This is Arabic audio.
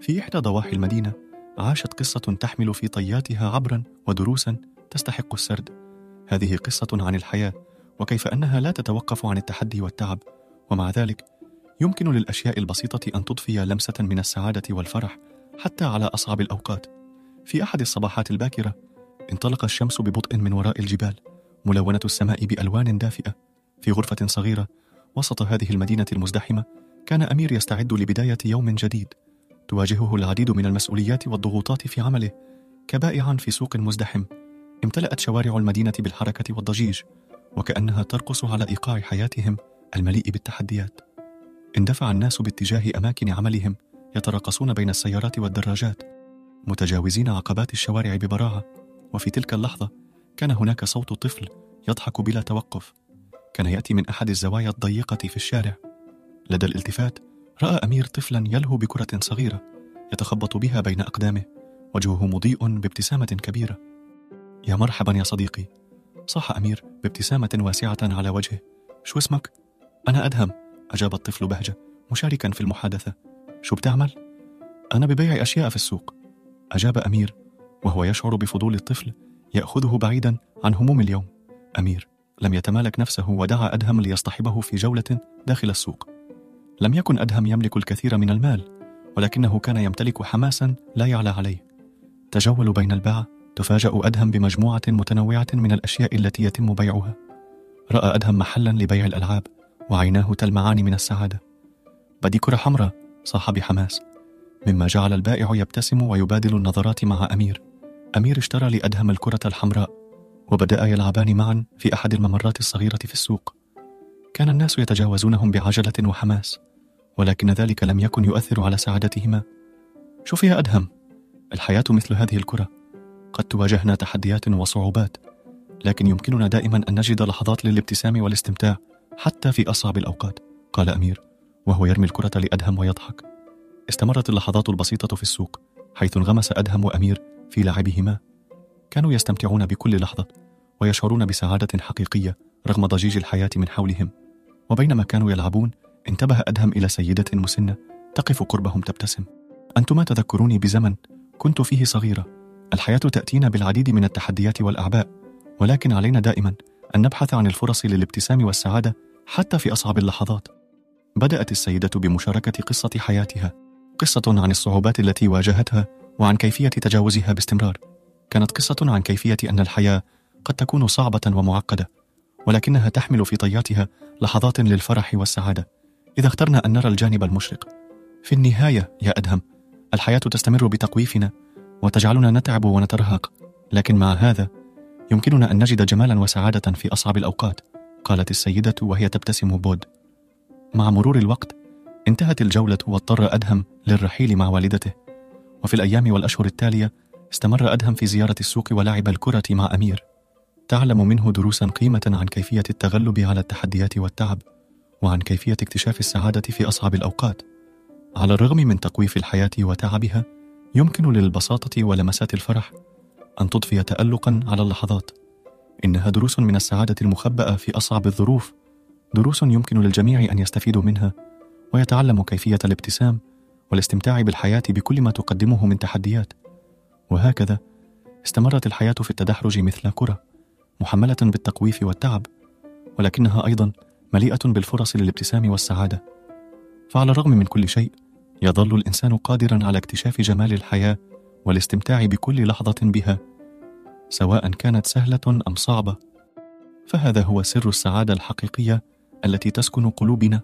في إحدى ضواحي المدينة عاشت قصة تحمل في طياتها عبرا ودروسا تستحق السرد. هذه قصة عن الحياة وكيف أنها لا تتوقف عن التحدي والتعب. ومع ذلك يمكن للأشياء البسيطة أن تضفي لمسة من السعادة والفرح حتى على أصعب الأوقات. في أحد الصباحات الباكرة انطلق الشمس ببطء من وراء الجبال ملونة السماء بألوان دافئة. في غرفة صغيرة وسط هذه المدينة المزدحمة كان أمير يستعد لبداية يوم جديد. تواجهه العديد من المسؤوليات والضغوطات في عمله. كبائع في سوق مزدحم امتلأت شوارع المدينة بالحركة والضجيج وكأنها ترقص على إيقاع حياتهم المليء بالتحديات. اندفع الناس باتجاه أماكن عملهم يتراقصون بين السيارات والدراجات متجاوزين عقبات الشوارع ببراعة. وفي تلك اللحظة كان هناك صوت طفل يضحك بلا توقف. كان يأتي من أحد الزوايا الضيقة في الشارع. لدى الالتفات رأى أمير طفلا يلهو بكرة صغيرة يتخبط بها بين أقدامه وجهه مضيء بابتسامة كبيرة. يا مرحبا يا صديقي. صاح أمير بابتسامة واسعة على وجهه. شو اسمك؟ أنا أدهم. أجاب الطفل بهجة مشاركا في المحادثة. شو بتعمل؟ أنا ببيع أشياء في السوق. أجاب أمير وهو يشعر بفضول الطفل يأخذه بعيدا عن هموم اليوم. أمير لم يتمالك نفسه ودعا أدهم ليصطحبه في جولة داخل السوق. لم يكن أدهم يملك الكثير من المال ولكنه كان يمتلك حماسا لا يعلى عليه. تجول بين الباعة تفاجأ أدهم بمجموعة متنوعة من الأشياء التي يتم بيعها. رأى أدهم محلا لبيع الألعاب وعيناه تلمعان من السعادة. بدي كرة حمراء صاح بحماس مما جعل البائع يبتسم ويبادل النظرات مع أمير. أمير اشترى لأدهم الكرة الحمراء وبدأ يلعبان معا في أحد الممرات الصغيرة في السوق. كان الناس يتجاوزونهم بعجلة وحماس. ولكن ذلك لم يكن يؤثر على سعادتهما. شوف يا أدهم. الحياة مثل هذه الكرة. قد تواجهنا تحديات وصعوبات لكن يمكننا دائما أن نجد لحظات للابتسام والاستمتاع حتى في أصعب الأوقات قال أمير وهو يرمي الكرة لأدهم ويضحك. استمرت اللحظات البسيطة في السوق حيث انغمس أدهم وأمير في لعبهما. كانوا يستمتعون بكل لحظة ويشعرون بسعادة حقيقية رغم ضجيج الحياة من حولهم. وبينما كانوا يلعبون انتبه أدهم إلى سيدة مسنة تقف قربهم تبتسم. أنتما تذكروني بزمن كنت فيه صغيرة. الحياة تأتينا بالعديد من التحديات والأعباء ولكن علينا دائما أن نبحث عن الفرص للابتسام والسعادة حتى في أصعب اللحظات. بدأت السيدة بمشاركة قصة حياتها قصة عن الصعوبات التي واجهتها وعن كيفية تجاوزها باستمرار. كانت قصة عن كيفية أن الحياة قد تكون صعبة ومعقدة ولكنها تحمل في طياتها لحظات للفرح والسعادة. إذا اخترنا أن نرى الجانب المشرق. في النهاية يا أدهم الحياة تستمر بتقويفنا وتجعلنا نتعب ونترهق. لكن مع هذا يمكننا أن نجد جمالا وسعادة في أصعب الأوقات قالت السيدة وهي تبتسم بود. مع مرور الوقت انتهت الجولة واضطر أدهم للرحيل مع والدته. وفي الأيام والأشهر التالية استمر أدهم في زيارة السوق ولعب الكرة مع أمير. تعلم منه دروسا قيمة عن كيفية التغلب على التحديات والتعب. وعن كيفية اكتشاف السعادة في أصعب الأوقات. على الرغم من تقويف الحياة وتعبها يمكن للبساطة ولمسات الفرح أن تضفي تألقا على اللحظات. إنها دروس من السعادة المخبأة في أصعب الظروف دروس يمكن للجميع أن يستفيدوا منها ويتعلموا كيفية الابتسام والاستمتاع بالحياة بكل ما تقدمه من تحديات. وهكذا استمرت الحياة في التدحرج مثل كرة محملة بالتقويف والتعب ولكنها أيضا مليئة بالفرص للابتسام والسعادة. فعلى الرغم من كل شيء يظل الإنسان قادرا على اكتشاف جمال الحياة والاستمتاع بكل لحظة بها سواء كانت سهلة أم صعبة. فهذا هو سر السعادة الحقيقية التي تسكن قلوبنا.